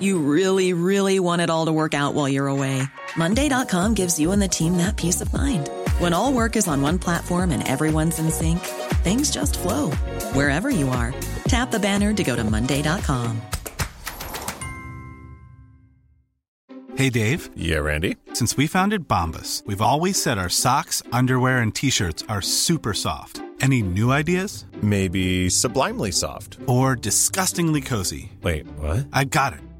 You really, really want it all to work out while you're away. Monday.com gives you and the team that peace of mind. When all work is on one platform and everyone's in sync, things just flow wherever you are. Tap the banner to go to Monday.com. Hey, Dave. Yeah, Randy. Since we founded Bombus, we've always said our socks, underwear, and t shirts are super soft. Any new ideas? Maybe sublimely soft. Or disgustingly cozy? Wait, what? I got it.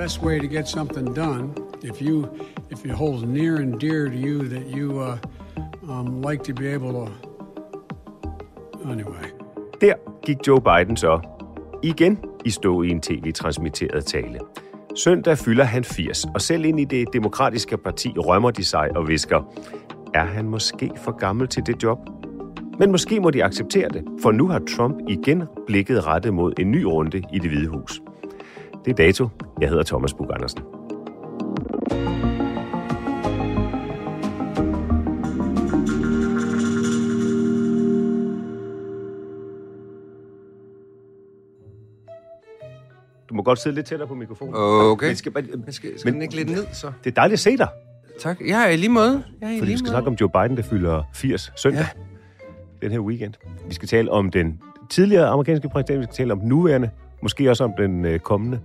Best way to get something done, if you if it holds near and dear to you that you uh, um, like to be able to. Anyway. Der gik Joe Biden så igen i stå i en tv-transmitteret tale. Søndag fylder han 80, og selv ind i det demokratiske parti rømmer de sig og visker, er han måske for gammel til det job? Men måske må de acceptere det, for nu har Trump igen blikket rettet mod en ny runde i det hvide hus. Det er dato. Jeg hedder Thomas Bug Andersen. Du må godt sidde lidt tættere på mikrofonen. Okay. Men skal, men, skal, skal men, den ikke lidt ned, så? Det er dejligt at se dig. Tak. Jeg er i lige måde. Jeg er i Fordi lige vi skal måde. snakke om Joe Biden, der fylder 80 søndag. Ja. Den her weekend. Vi skal tale om den tidligere amerikanske præsident, vi skal tale om den nuværende, måske også om den øh, kommende.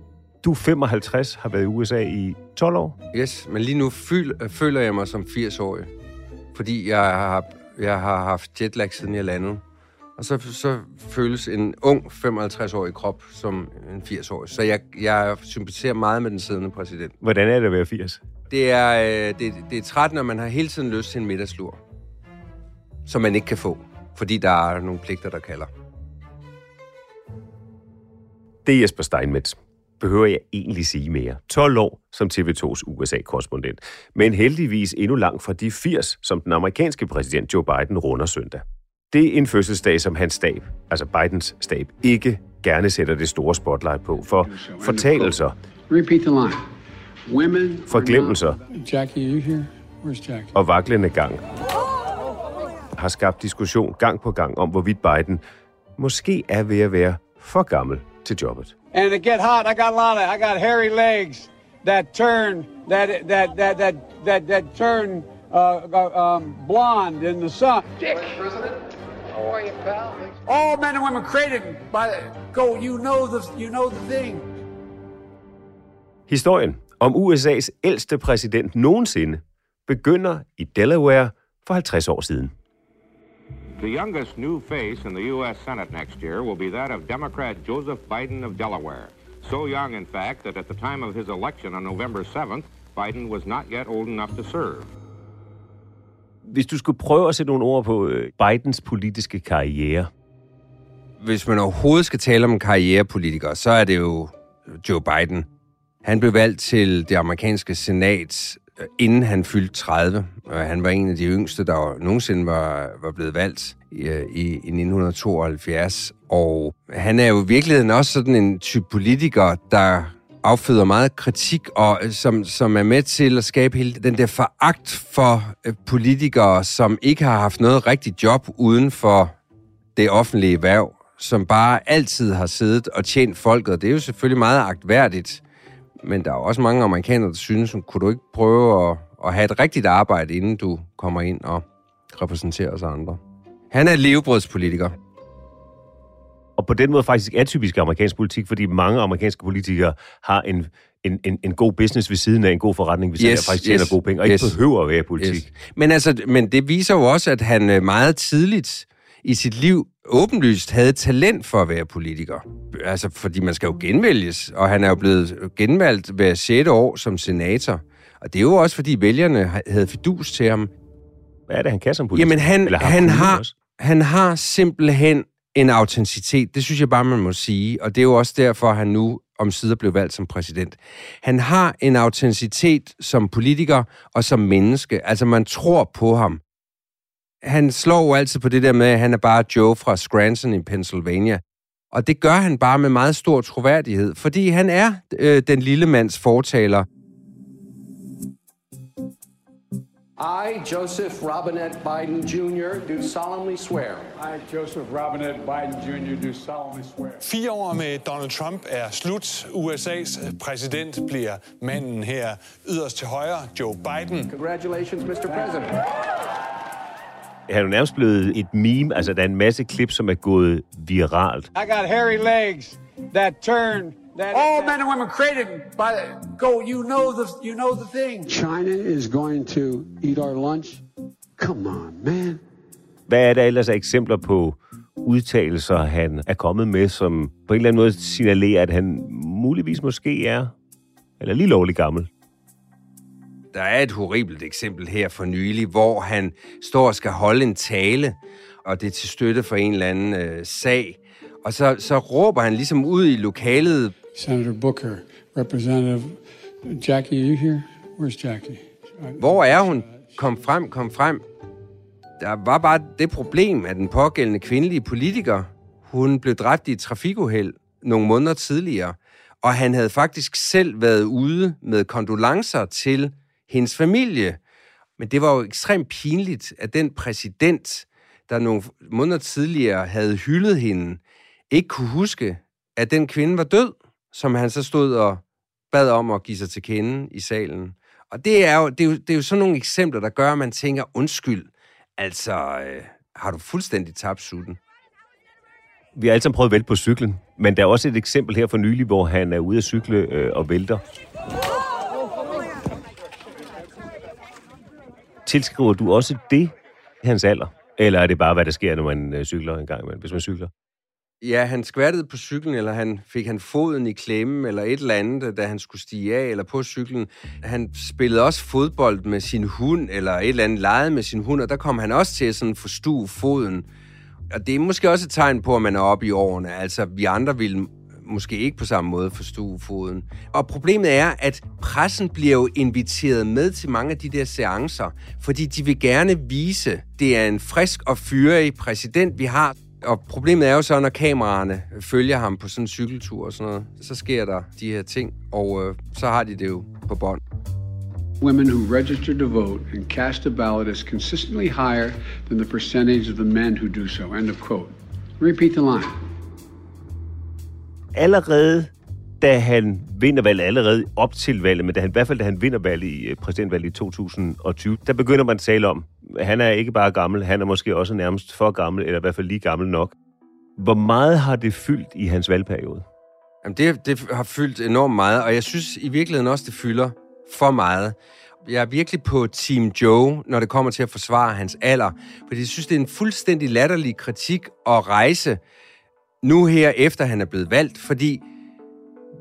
Du er 55, har været i USA i 12 år. Yes, men lige nu føl, føler jeg mig som 80-årig. Fordi jeg har, jeg har haft jetlag, siden jeg landede. Og så, så føles en ung 55-årig krop som en 80-årig. Så jeg, jeg sympatiserer meget med den siddende præsident. Hvordan er det at være 80? Det er, øh, det, det er træt, når man har hele tiden lyst til en middagslur. Som man ikke kan få, fordi der er nogle pligter, der kalder. Det er Jesper Steinmetz. Behøver jeg egentlig sige mere? 12 år som TV2's USA-korrespondent. Men heldigvis endnu langt fra de 80, som den amerikanske præsident Joe Biden runder søndag. Det er en fødselsdag, som hans stab, altså Bidens stab, ikke gerne sætter det store spotlight på. For fortalelser, forglemmelser og vaklende gang har skabt diskussion gang på gang om, hvorvidt Biden måske er ved at være for gammel til jobbet. And to get hot, I got a lot of, I got hairy legs that turn, that that that that that that turn uh, um, blonde in the sun. Dick. President, how are you, pal? All men and women created by go. You know the you know the thing. Historien om USA's ældste præsident nogensinde begynder i Delaware for 50 år siden. The youngest new face in the U.S. Senate next year will be that of Democrat Joseph Biden of Delaware. So young, in fact, that at the time of his election on November 7th, Biden was not yet old enough to serve. Hvis du skulle prøve at sætte nogle ord på øh, Bidens politiske karriere. Hvis man overhovedet skal tale om karrierepolitiker, så er det jo Joe Biden. Han blev valgt til det amerikanske senat, øh, inden han fyldte 30. Og han var en af de yngste, der nogensinde var, var blevet valgt i, i, i 1972. Og han er jo i virkeligheden også sådan en type politiker, der afføder meget kritik, og øh, som, som er med til at skabe hele den der foragt for øh, politikere, som ikke har haft noget rigtigt job uden for det offentlige værv, som bare altid har siddet og tjent folket. Det er jo selvfølgelig meget agtværdigt, men der er også mange amerikanere, der synes, kunne du ikke prøve at, at have et rigtigt arbejde, inden du kommer ind og repræsenterer os andre. Han er levebrødspolitiker. Og på den måde faktisk atypisk amerikansk politik, fordi mange amerikanske politikere har en, en, en, en god business ved siden af en god forretning, hvis yes, han faktisk tjener yes, gode penge, og yes. ikke behøver at være i politik. Yes. Men, altså, men det viser jo også, at han øh, meget tidligt i sit liv åbenlyst havde talent for at være politiker. Altså, fordi man skal jo genvælges, og han er jo blevet genvalgt hver 6. år som senator. Og det er jo også, fordi vælgerne havde fidus til ham. Hvad er det, han kan som politiker? Jamen, han, Eller har han, har, også? han har simpelthen en autenticitet. Det synes jeg bare, man må sige. Og det er jo også derfor, han nu om sider blev valgt som præsident. Han har en autenticitet som politiker og som menneske. Altså, man tror på ham. Han slår jo altid på det der med, at han er bare Joe fra Scranton i Pennsylvania. Og det gør han bare med meget stor troværdighed, fordi han er øh, den lille mands fortaler. I, Joseph Robinette Biden Jr., do solemnly swear. I, Joseph Robinette Biden Jr., do solemnly swear. Fire år med Donald Trump er slut. USA's præsident bliver manden her yderst til højre, Joe Biden. Congratulations, Mr. President. Han er jo nærmest blevet et meme. Altså, der er en masse klip, som er gået viralt. I got hairy legs that turn. That, All men and women created by go. You know the you know the thing. China is going to eat our lunch. Come on, man. Hvad er der ellers af eksempler på udtalelser, han er kommet med, som på en eller anden måde signalerer, at han muligvis måske er, eller lige lovlig gammel? Der er et horribelt eksempel her for nylig, hvor han står og skal holde en tale, og det er til støtte for en eller anden øh, sag. Og så, så råber han ligesom ud i lokalet, Senator Booker, Representative Jackie, are you here? Where's Jackie? hvor er hun? Kom frem, kom frem. Der var bare det problem, at den pågældende kvindelige politiker, hun blev dræbt i et trafikuheld nogle måneder tidligere, og han havde faktisk selv været ude med kondolencer til hendes familie. Men det var jo ekstremt pinligt, at den præsident, der nogle måneder tidligere havde hyldet hende, ikke kunne huske, at den kvinde var død, som han så stod og bad om at give sig til kende i salen. Og det er jo, det er jo, det er jo sådan nogle eksempler, der gør, at man tænker, undskyld, altså, øh, har du fuldstændig tabt sutten? Vi har alle sammen prøvet at vælte på cyklen, men der er også et eksempel her for nylig, hvor han er ude at cykle øh, og vælter. Tilskriver du også det hans alder? Eller er det bare, hvad der sker, når man øh, cykler en gang imellem, hvis man cykler? Ja, han skvattede på cyklen, eller han fik han foden i klemme, eller et eller andet, da han skulle stige af, eller på cyklen. Han spillede også fodbold med sin hund, eller et eller andet legede med sin hund, og der kom han også til at sådan forstue foden. Og det er måske også et tegn på, at man er oppe i årene. Altså, vi andre ville måske ikke på samme måde for stuefoden. Og problemet er, at pressen bliver jo inviteret med til mange af de der seancer, fordi de vil gerne vise, det er en frisk og fyrig præsident, vi har. Og problemet er jo så, når kameraerne følger ham på sådan en cykeltur og sådan noget, så sker der de her ting, og øh, så har de det jo på bånd. Women who register to vote and cast a ballot is consistently higher than the percentage of the men who do so. End of quote. Repeat the line. Allerede da han vinder valget, allerede op til valget, men da han, i hvert fald da han vinder valget i øh, præsidentvalget i 2020, der begynder man at tale om, at han er ikke bare gammel, han er måske også nærmest for gammel, eller i hvert fald lige gammel nok. Hvor meget har det fyldt i hans valgperiode? Jamen, det, det har fyldt enormt meget, og jeg synes i virkeligheden også, det fylder for meget. Jeg er virkelig på Team Joe, når det kommer til at forsvare hans alder, fordi jeg synes, det er en fuldstændig latterlig kritik at rejse nu her, efter han er blevet valgt, fordi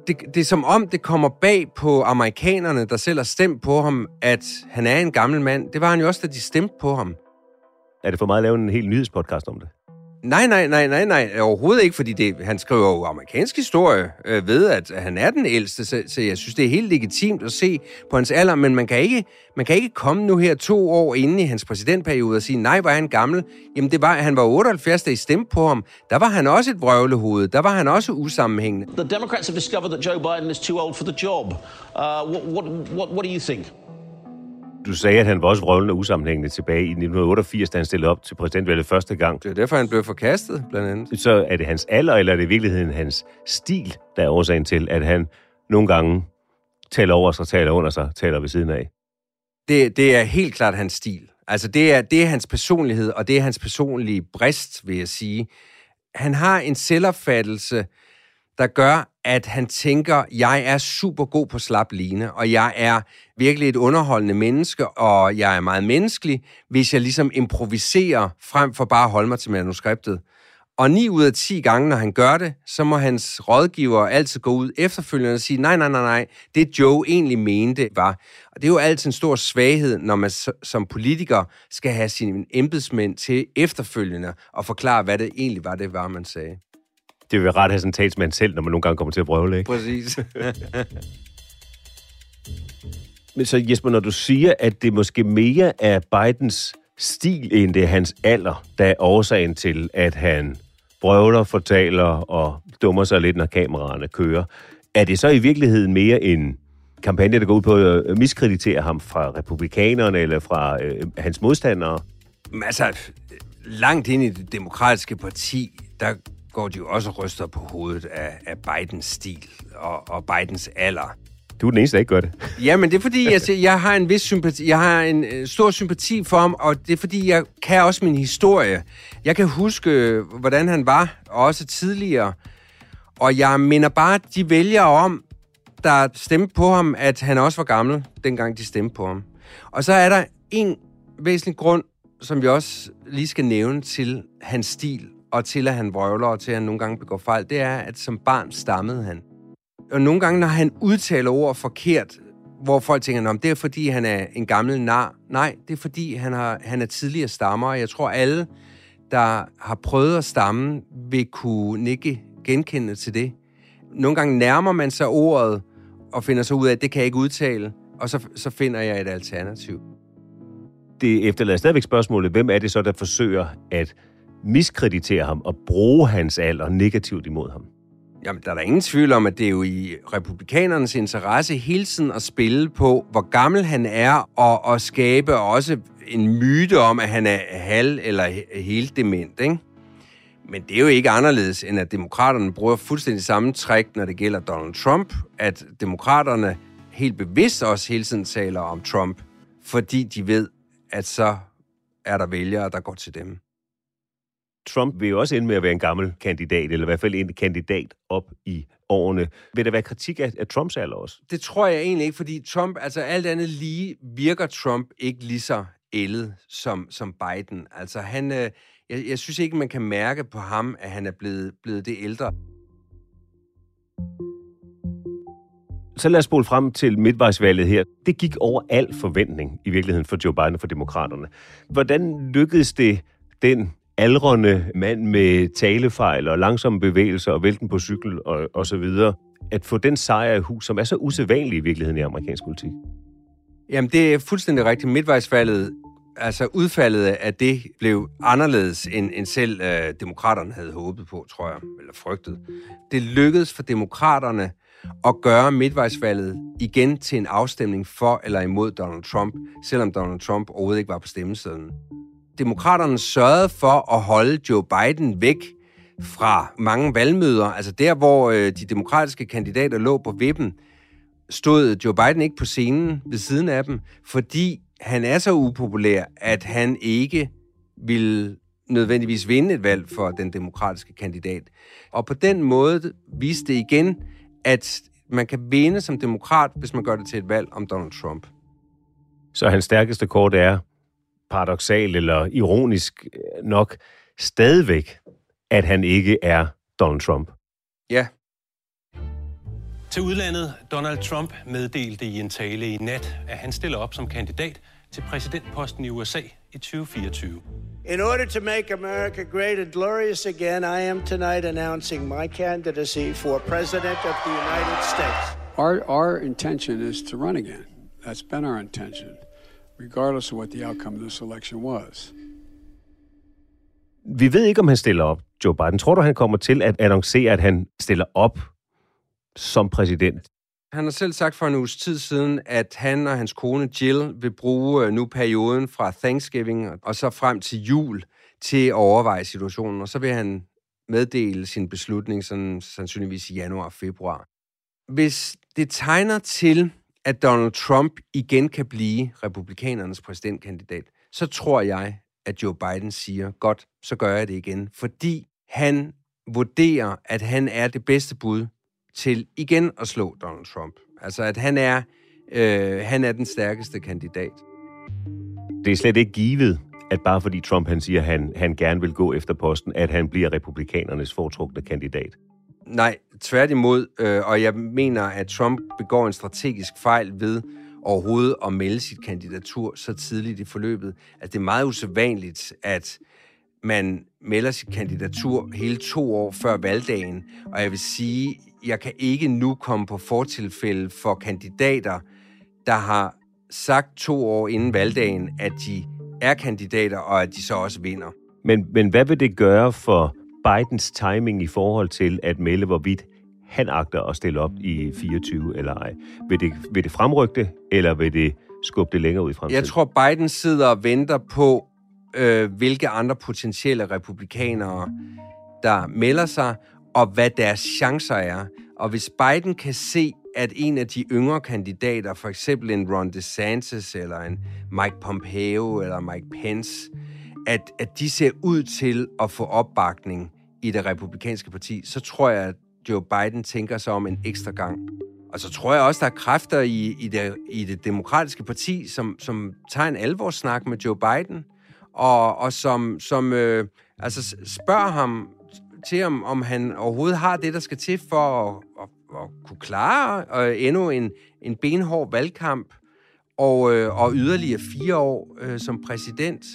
det, det er som om, det kommer bag på amerikanerne, der selv har stemt på ham, at han er en gammel mand. Det var han jo også, da de stemte på ham. Er det for meget at lave en helt nyhedspodcast om det? Nej, nej, nej, nej, nej, overhovedet ikke, fordi det, han skriver jo amerikansk historie øh, ved, at han er den ældste, så, så jeg synes, det er helt legitimt at se på hans alder, men man kan ikke, man kan ikke komme nu her to år inde i hans præsidentperiode og sige, nej, var han gammel? Jamen, det var, han var 78, da I stemte på ham. Der var han også et vrøvlehoved. Der var han også usammenhængende. The Democrats have discovered that Joe Biden is too old for the job. Uh, what, what, what, what do you think? Du sagde, at han var også vrøvlende og usammenhængende tilbage i 1988, da han stillede op til præsidentvalget første gang. Det er derfor, han blev forkastet, blandt andet. Så er det hans alder, eller er det i virkeligheden hans stil, der er årsagen til, at han nogle gange taler over sig, taler under sig, taler ved siden af? Det, det er helt klart hans stil. Altså, det er, det er hans personlighed, og det er hans personlige brist, vil jeg sige. Han har en selvopfattelse, der gør, at han tænker, jeg er super god på slap line, og jeg er virkelig et underholdende menneske, og jeg er meget menneskelig, hvis jeg ligesom improviserer frem for bare at holde mig til manuskriptet. Og 9 ud af 10 gange, når han gør det, så må hans rådgiver altid gå ud efterfølgende og sige, nej, nej, nej, nej, det Joe egentlig mente var. Og det er jo altid en stor svaghed, når man som politiker skal have sine embedsmænd til efterfølgende og forklare, hvad det egentlig var, det var, man sagde. Det vil ret have sådan en talsmand selv, når man nogle gange kommer til at prøve ikke? Præcis. Men så Jesper, når du siger, at det måske mere er Bidens stil, end det er hans alder, der er årsagen til, at han brøvler, fortaler og dummer sig lidt, når kameraerne kører. Er det så i virkeligheden mere en kampagne, der går ud på at miskreditere ham fra republikanerne eller fra øh, hans modstandere? Altså, langt ind i det demokratiske parti, der går de jo også ryster på hovedet af, af Bidens stil og, og Bidens alder. Du er den eneste, der ikke gør det. Ja, men det er fordi, jeg, jeg har en vis sympati, jeg har en øh, stor sympati for ham, og det er fordi, jeg kan også min historie. Jeg kan huske, hvordan han var, også tidligere. Og jeg minder bare de vælgere om, der stemte på ham, at han også var gammel, dengang de stemte på ham. Og så er der en væsentlig grund, som vi også lige skal nævne til hans stil, og til at han vrøvler, og til at han nogle gange begår fejl, det er, at som barn stammede han. Og nogle gange, når han udtaler ord forkert, hvor folk tænker, om det er fordi, han er en gammel nar. Nej, det er fordi, han, har, han er tidligere stammer, og jeg tror, alle, der har prøvet at stamme, vil kunne nikke genkende til det. Nogle gange nærmer man sig ordet, og finder så ud af, at det kan jeg ikke udtale, og så, så finder jeg et alternativ. Det efterlader stadigvæk spørgsmålet, hvem er det så, der forsøger at miskreditere ham og bruge hans alder negativt imod ham? Jamen, der er der ingen tvivl om, at det er jo i republikanernes interesse hele tiden at spille på, hvor gammel han er, og, og skabe også en myte om, at han er halv- eller helt dement, ikke? Men det er jo ikke anderledes, end at demokraterne bruger fuldstændig samme træk, når det gælder Donald Trump, at demokraterne helt bevidst også hele tiden taler om Trump, fordi de ved, at så er der vælgere, der går til dem. Trump vil jo også ende med at være en gammel kandidat, eller i hvert fald en kandidat op i årene. Vil der være kritik af, af Trumps alder også? Det tror jeg egentlig ikke, fordi Trump, altså alt andet lige, virker Trump ikke lige så ældet som, som Biden. Altså han, øh, jeg, jeg synes ikke, man kan mærke på ham, at han er blevet, blevet det ældre. Så lad os spole frem til midtvejsvalget her. Det gik over al forventning i virkeligheden for Joe Biden og for demokraterne. Hvordan lykkedes det den aldrende mand med talefejl og langsomme bevægelser og vælten på cykel og, og så videre, at få den sejr i hus, som er så usædvanlig i virkeligheden i amerikansk politik? Jamen, det er fuldstændig rigtigt. Midtvejsvalget, altså udfaldet af det, blev anderledes, end, end selv øh, demokraterne havde håbet på, tror jeg, eller frygtet. Det lykkedes for demokraterne at gøre midtvejsvalget igen til en afstemning for eller imod Donald Trump, selvom Donald Trump overhovedet ikke var på stemmesedlen demokraterne sørgede for at holde Joe Biden væk fra mange valgmøder. Altså der, hvor øh, de demokratiske kandidater lå på vippen, stod Joe Biden ikke på scenen ved siden af dem, fordi han er så upopulær, at han ikke vil nødvendigvis vinde et valg for den demokratiske kandidat. Og på den måde viste det igen, at man kan vinde som demokrat, hvis man gør det til et valg om Donald Trump. Så hans stærkeste kort er, paradoxalt eller ironisk nok stadigvæk, at han ikke er Donald Trump. Ja. Til udlandet, Donald Trump meddelte i en tale i nat, at han stiller op som kandidat til præsidentposten i USA i 2024. In order to make America great and glorious again, I am tonight announcing my candidacy for President of the United States. Our, our intention is to run again. That's been our intention regardless of what the outcome of this election was. Vi ved ikke, om han stiller op, Joe Biden. Tror du, han kommer til at annoncere, at han stiller op som præsident? Han har selv sagt for en uges tid siden, at han og hans kone Jill vil bruge øh, nu perioden fra Thanksgiving og så frem til jul til at overveje situationen, og så vil han meddele sin beslutning sådan, sandsynligvis i januar og februar. Hvis det tegner til, at Donald Trump igen kan blive republikanernes præsidentkandidat, så tror jeg, at Joe Biden siger, godt, så gør jeg det igen. Fordi han vurderer, at han er det bedste bud til igen at slå Donald Trump. Altså, at han er, øh, han er den stærkeste kandidat. Det er slet ikke givet, at bare fordi Trump han siger, at han, han gerne vil gå efter posten, at han bliver republikanernes foretrukne kandidat. Nej, tværtimod, øh, og jeg mener, at Trump begår en strategisk fejl ved overhovedet at melde sit kandidatur så tidligt i forløbet. Altså, det er meget usædvanligt, at man melder sit kandidatur hele to år før valgdagen, og jeg vil sige, jeg kan ikke nu komme på fortilfælde for kandidater, der har sagt to år inden valgdagen, at de er kandidater, og at de så også vinder. Men, men hvad vil det gøre for Bidens timing i forhold til at melde, hvorvidt han agter at stille op i 24 eller ej? Vil det, vil det fremrykke det, eller vil det skubbe det længere ud i fremtiden? Jeg tror, Biden sidder og venter på, øh, hvilke andre potentielle republikanere, der melder sig, og hvad deres chancer er. Og hvis Biden kan se, at en af de yngre kandidater, for eksempel en Ron DeSantis, eller en Mike Pompeo, eller Mike Pence, at, at de ser ud til at få opbakning i det republikanske parti, så tror jeg, at Joe Biden tænker sig om en ekstra gang. Og så tror jeg også, der er kræfter i, i, det, i det demokratiske parti, som, som tager en alvorssnak med Joe Biden, og, og som, som øh, altså spørger ham til, om, om han overhovedet har det, der skal til for at, at, at kunne klare øh, endnu en, en benhård valgkamp og, øh, og yderligere fire år øh, som præsident.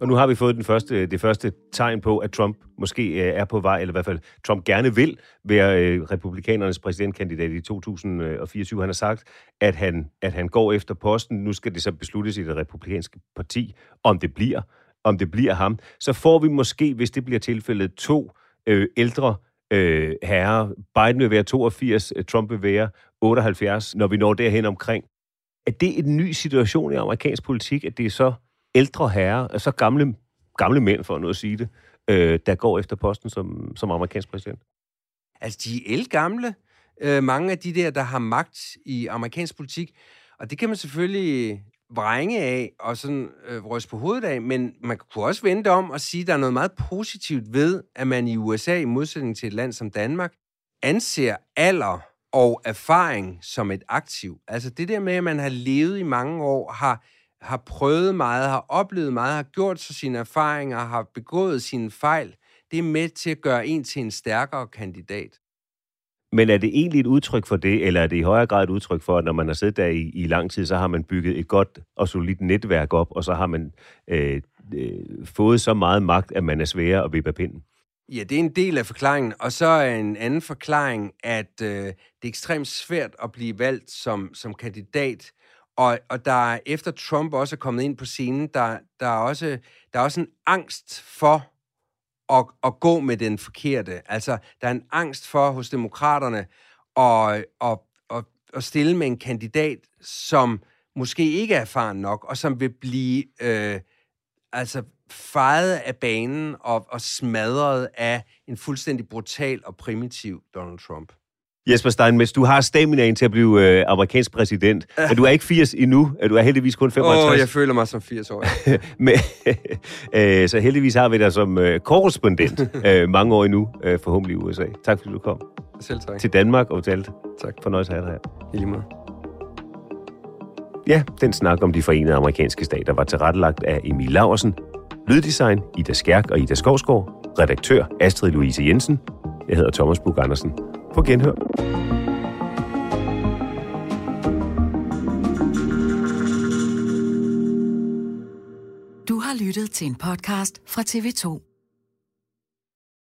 Og nu har vi fået den første, øh, det første tegn på, at Trump måske øh, er på vej, eller i hvert fald Trump gerne vil være øh, republikanernes præsidentkandidat i 2024. Han har sagt, at han, at han går efter posten. Nu skal det så besluttes i det republikanske parti, om det bliver, om det bliver ham. Så får vi måske, hvis det bliver tilfældet, to øh, ældre øh, herrer. Biden vil være 82, Trump vil være 78, når vi når derhen omkring. Er det en ny situation i amerikansk politik, at det er så ældre herrer, altså så gamle, gamle mænd, for nu at sige det, øh, der går efter posten som, som amerikansk præsident? Altså, de er gamle. Øh, mange af de der, der har magt i amerikansk politik. Og det kan man selvfølgelig vrænge af og sådan øh, ryste på hovedet af, men man kunne også vente om og sige, at der er noget meget positivt ved, at man i USA, i modsætning til et land som Danmark, anser alder og erfaring som et aktiv. Altså det der med, at man har levet i mange år, har har prøvet meget, har oplevet meget, har gjort sig sine erfaringer, har begået sine fejl, det er med til at gøre en til en stærkere kandidat. Men er det egentlig et udtryk for det, eller er det i højere grad et udtryk for, at når man har siddet der i, i lang tid, så har man bygget et godt og solidt netværk op, og så har man øh, øh, fået så meget magt, at man er sværere at vippe pinden? Ja, det er en del af forklaringen. Og så er en anden forklaring, at øh, det er ekstremt svært at blive valgt som, som kandidat, og, og der efter Trump også er kommet ind på scenen, der, der, er, også, der er også en angst for at, at gå med den forkerte. Altså, der er en angst for hos demokraterne at, at, at, at stille med en kandidat, som måske ikke er erfaren nok, og som vil blive øh, altså fejet af banen og, og smadret af en fuldstændig brutal og primitiv Donald Trump. Jesper Steinmetz, du har staminaen til at blive øh, amerikansk præsident, ja. men du er ikke 80 endnu. Du er heldigvis kun 55. Åh, oh, jeg føler mig som 80 år. men, øh, så heldigvis har vi dig som øh, korrespondent øh, mange år endnu, øh, forhåbentlig i USA. Tak fordi du kom. Selv tak. Til Danmark og til Tak. Fornøjelse at have dig her. I lige måde. Ja, den snak om de forenede amerikanske stater var tilrettelagt af Emil Laversen. Lyddesign Ida Skærk og Ida Skovsgaard. Redaktør Astrid Louise Jensen. Jeg hedder Thomas Bug Andersen. På genhør. Du har lyttet til en podcast fra TV2.